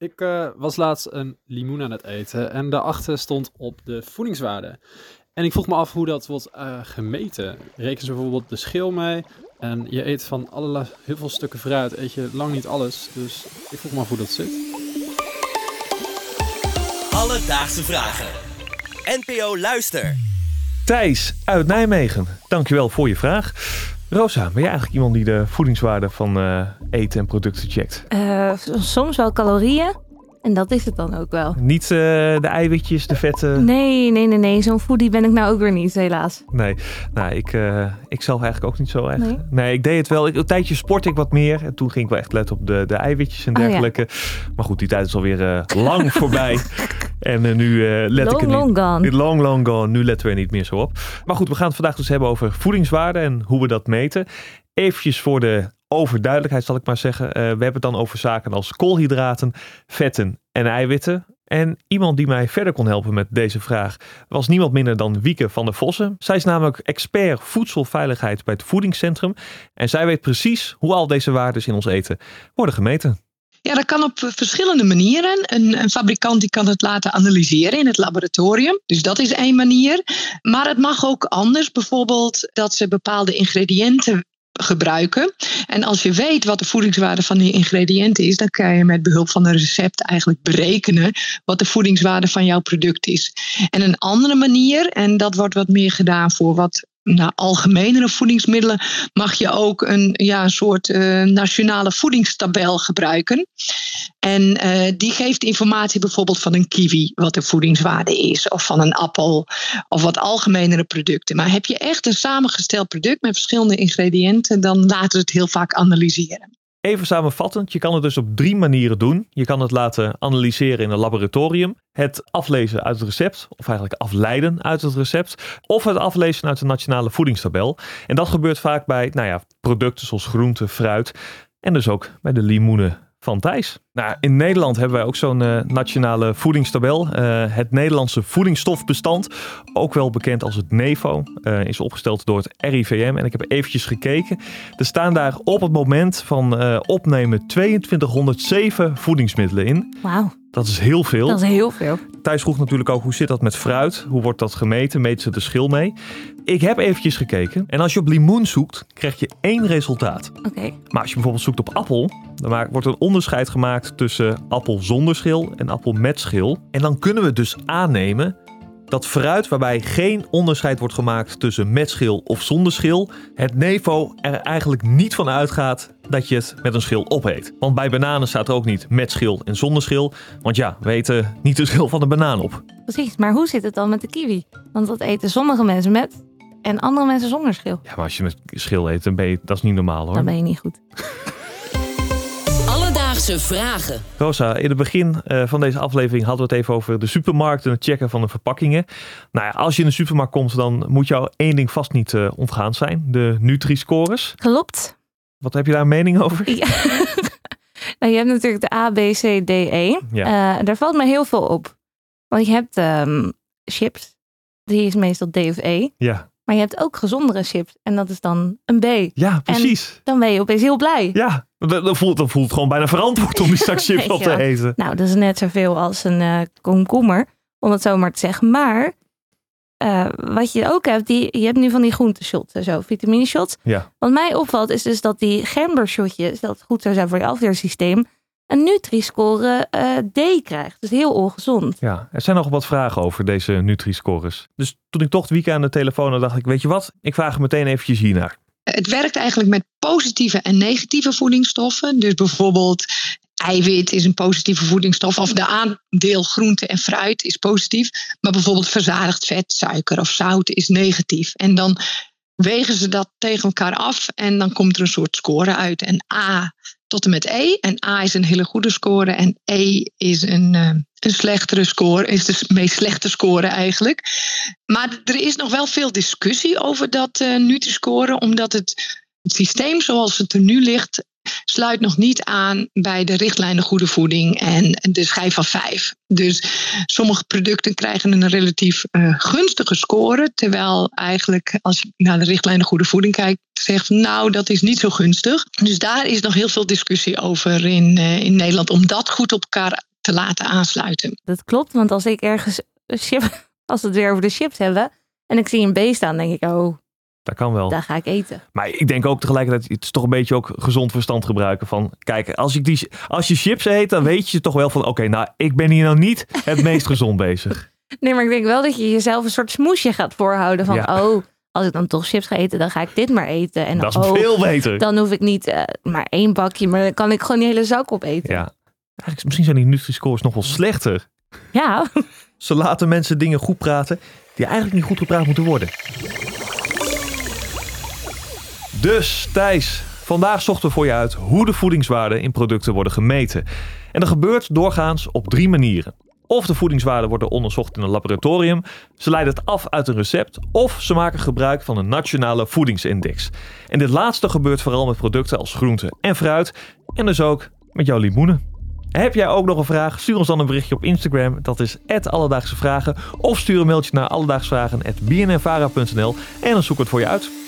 Ik uh, was laatst een limoen aan het eten en daarachter stond op de voedingswaarde. En ik vroeg me af hoe dat wordt uh, gemeten. Rekenen ze bijvoorbeeld de schil mee? En je eet van allerlei, heel veel stukken fruit, eet je lang niet alles. Dus ik vroeg me af hoe dat zit. Alledaagse vragen. NPO Luister. Thijs uit Nijmegen, dankjewel voor je vraag. Rosa, ben jij eigenlijk iemand die de voedingswaarde van uh, eten en producten checkt? Uh, soms wel calorieën. En dat is het dan ook wel. Niet uh, de eiwitjes, de vetten? Nee, nee, nee, nee. Zo'n foodie ben ik nou ook weer niet, helaas. Nee, nou, ik, uh, ik zelf eigenlijk ook niet zo echt. Nee, nee ik deed het wel. Ik, een tijdje sport ik wat meer. En toen ging ik wel echt letten op de, de eiwitjes en dergelijke. Oh, ja. Maar goed, die tijd is alweer uh, lang voorbij. En nu let long, ik er niet... Long gone. Long, long gone. Nu letten we er niet meer zo op. Maar goed, we gaan het vandaag dus hebben over voedingswaarde en hoe we dat meten. Eventjes voor de overduidelijkheid zal ik maar zeggen. Uh, we hebben het dan over zaken als koolhydraten, vetten en eiwitten. En iemand die mij verder kon helpen met deze vraag was niemand minder dan Wieke van der Vossen. Zij is namelijk expert voedselveiligheid bij het voedingscentrum. En zij weet precies hoe al deze waarden in ons eten worden gemeten. Ja, dat kan op verschillende manieren. Een, een, fabrikant die kan het laten analyseren in het laboratorium. Dus dat is één manier. Maar het mag ook anders. Bijvoorbeeld dat ze bepaalde ingrediënten gebruiken. En als je weet wat de voedingswaarde van die ingrediënten is, dan kan je met behulp van een recept eigenlijk berekenen wat de voedingswaarde van jouw product is. En een andere manier, en dat wordt wat meer gedaan voor wat nou, algemenere voedingsmiddelen mag je ook een, ja, soort uh, nationale voedingstabel gebruiken. En uh, die geeft informatie bijvoorbeeld van een kiwi, wat de voedingswaarde is, of van een appel, of wat algemenere producten. Maar heb je echt een samengesteld product met verschillende ingrediënten, dan laten we het heel vaak analyseren. Even samenvattend, je kan het dus op drie manieren doen. Je kan het laten analyseren in een laboratorium, het aflezen uit het recept, of eigenlijk afleiden uit het recept, of het aflezen uit de nationale voedingstabel. En dat gebeurt vaak bij nou ja, producten zoals groente, fruit en dus ook bij de limoenen van Thijs. Nou, in Nederland hebben wij ook zo'n uh, nationale voedingstabel. Uh, het Nederlandse voedingsstofbestand, ook wel bekend als het NEVO, uh, is opgesteld door het RIVM. En ik heb eventjes gekeken. Er staan daar op het moment van opnemen 2207 voedingsmiddelen in. Wauw. Dat is heel veel. Dat is heel veel. Thijs vroeg natuurlijk ook hoe zit dat met fruit? Hoe wordt dat gemeten? Meet ze de schil mee? Ik heb eventjes gekeken. En als je op limoen zoekt, krijg je één resultaat. Oké. Okay. Maar als je bijvoorbeeld zoekt op appel, dan wordt een onderscheid gemaakt tussen appel zonder schil en appel met schil. En dan kunnen we dus aannemen dat fruit waarbij geen onderscheid wordt gemaakt tussen met schil of zonder schil, het NEVO er eigenlijk niet van uitgaat dat je het met een schil opeet. Want bij bananen staat er ook niet met schil en zonder schil, want ja, we eten niet de schil van de banaan op. Precies, maar hoe zit het dan met de kiwi? Want dat eten sommige mensen met en andere mensen zonder schil. Ja, maar als je met schil eet, dan ben je, dat is niet normaal hoor. Dan ben je niet goed. Alledaagse vragen. Rosa, in het begin uh, van deze aflevering hadden we het even over de supermarkt en het checken van de verpakkingen. Nou ja, als je in de supermarkt komt, dan moet jou één ding vast niet uh, ontgaan zijn: de Nutri-scores. Klopt. Wat heb je daar een mening over? Ja. nou, je hebt natuurlijk de A, B, C, D, E. Ja. Uh, daar valt me heel veel op. Want je hebt um, chips, die is meestal D of E. Ja. Maar je hebt ook gezondere chips en dat is dan een B. Ja, precies. En dan ben je opeens heel blij. Ja, dan voelt, dan voelt gewoon bijna verantwoord om die zak chips op te eten. Nou, dat is net zoveel als een uh, komkommer, om het zo maar te zeggen. Maar uh, wat je ook hebt, die, je hebt nu van die groenteshots en zo, vitamine shots. Ja. Wat mij opvalt is dus dat die gembershotjes, dat goed zou zijn voor je afweersysteem, een Nutri-score uh, D krijgt. Dus heel ongezond. Ja, er zijn nog wat vragen over deze Nutri-scores. Dus toen ik toch het weekend aan de telefoon had, dacht ik, weet je wat? Ik vraag er meteen eventjes hiernaar. Het werkt eigenlijk met positieve en negatieve voedingsstoffen. Dus bijvoorbeeld eiwit is een positieve voedingsstof. Of de aandeel groente en fruit is positief. Maar bijvoorbeeld verzadigd vet, suiker of zout is negatief. En dan wegen ze dat tegen elkaar af en dan komt er een soort score uit. En A tot en met E. En A is een hele goede score en E is een, uh, een slechtere score, is de meest slechte score eigenlijk. Maar er is nog wel veel discussie over dat uh, Nutri-score, omdat het, het systeem zoals het er nu ligt sluit nog niet aan bij de richtlijnen goede voeding en de schijf van vijf. Dus sommige producten krijgen een relatief uh, gunstige score, terwijl eigenlijk als je naar de richtlijnen goede voeding kijkt, zegt nou dat is niet zo gunstig. Dus daar is nog heel veel discussie over in, uh, in Nederland om dat goed op elkaar te laten aansluiten. Dat klopt, want als ik ergens chip, als we het weer over de chips hebben en ik zie een B staan, denk ik, oh, Dat kan wel. daar ga ik eten. Maar ik denk ook tegelijkertijd, het is toch een beetje ook gezond verstand gebruiken van, kijk, als, ik die, als je chips eet, dan weet je toch wel van, oké, nou, ik ben hier nou niet het meest gezond bezig. Nee, maar ik denk wel dat je jezelf een soort smoesje gaat voorhouden van, Ja. oh, als ik dan toch chips ga eten, dan ga ik dit maar eten. En Dat is oh, veel beter. dan hoef ik niet eh, maar één bakje, maar dan kan ik gewoon die hele zak opeten. Ja. Eigenlijk, misschien zijn die Nutri-scores nog wel slechter. Ja, Ze laten mensen dingen goed praten die eigenlijk niet goed gepraat moeten worden. Dus Thijs, vandaag zochten we voor je uit hoe de voedingswaarden in producten worden gemeten. En dat gebeurt doorgaans op drie manieren. Of de voedingswaarden worden onderzocht in een laboratorium, ze leiden het af uit een recept, of ze maken gebruik van een nationale voedingsindex. En dit laatste gebeurt vooral met producten als groente en fruit, en dus ook met jouw limoenen. Heb jij ook nog een vraag? Stuur ons dan een berichtje op Instagram. Dat is Alledaagse Vragen. Of stuur een mailtje naar alledaagsvragen.bnnvara.nl en dan zoeken we het voor je uit.